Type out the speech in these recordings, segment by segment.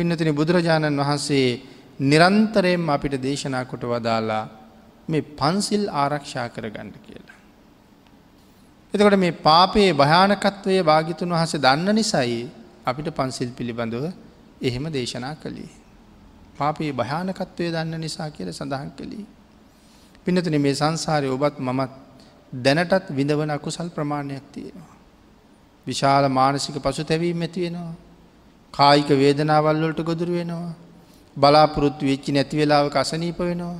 පින්නතින බුදුරජාණන් වහන්සේ නිරන්තරයෙන් අපිට දේශනා කොට වදාලා මේ පන්සිල් ආරක්ෂා කරගන්න කියලා. එතකොට මේ පාපයේ භයානකත්වය භාගිතුන් වහස දන්න නිසයි අපිට පන්සිල් පිළිබඳව එහෙම දේශනා කළේ. පාපයේ භයානකත්වය දන්න නිසා කියල සඳහන් කළී. පිනතුන මේ සංසාරය ඔබත් මමත් දැනටත් විඳවන අකුසල් ප්‍රමාණයක් තියෙනවා. විශාල මානසික පසු තැවීම ඇතිවෙනවා. කායික වේදනාවල්වලට ගොදුරු වෙනවා. බලාපොරොත්තු වෙච්චි නැති වෙලාවක අසනීප වෙනවා.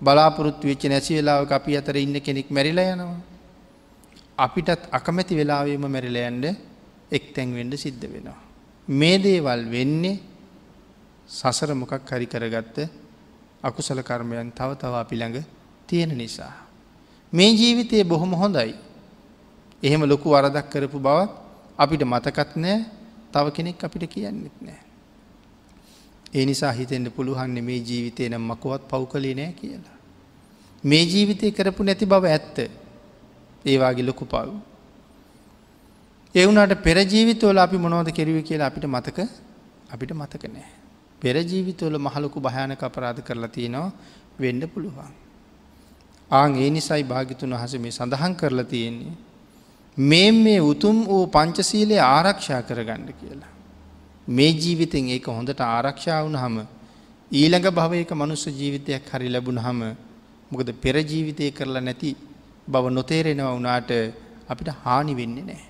බලාපොරොත්තු වෙච්ච නැසි වෙලාවක අපි අතර ඉන්න කෙනෙක් මැරිල යනවා. අපිටත් අකමැති වෙලාවේම මැරිලයන්ඩ එක් තැන්වෙන්ඩ සිද්ධ වෙනවා. මේ දේවල් වෙන්නේ සසර මොකක් හරි කරගත්ත අකුසල කර්මයන් තව තව අපි ළඟ තියෙන නිසා. මේ ජීවිතයේ බොහොම හොඳයි. එහෙම ලොකු වරදක් කරපු බවත් අපිට මතකත් නෑ තව කෙනෙක් අපිට කියන්නෙත් නෑ. ඒ නිසා හිතෙන්ට පුළුවන්න්නේ මේ ජීවිතය නම් මකුවත් පව් කලේ නෑ කියලා. මේ ජීවිතය කරපු නැති බව ඇත්ත ඒවාගේ ලොකු පව්. එවුනට පෙරජීවිතවල අපි මොනෝද කෙරව කියලා අපිට මතක අපිට මතක නෑ. පෙරජීවිතවල මහලොකු භයානක අපරාධ කරලා තියෙනවා වෙන්ඩ පුළුවන්. ආං ඒ නිසයි භාගිතුන් වහස මේ සඳහන් කරලා තියෙන්නේ. මේ මේ උතුම් වූ පංචසීලය ආරක්ෂා කරගන්න කියලා. මේ ජීවිතෙන් ඒක හොඳට ආරක්ෂා වුණ හම ඊළඟ භවයක මනුස්ස ජීවිතයක් හරි ලැබුණ හම මොකද පෙරජීවිතය කරලා නැති බව නොතේරෙනවා වනාට අපිට හානි වෙන්නේ නෑ.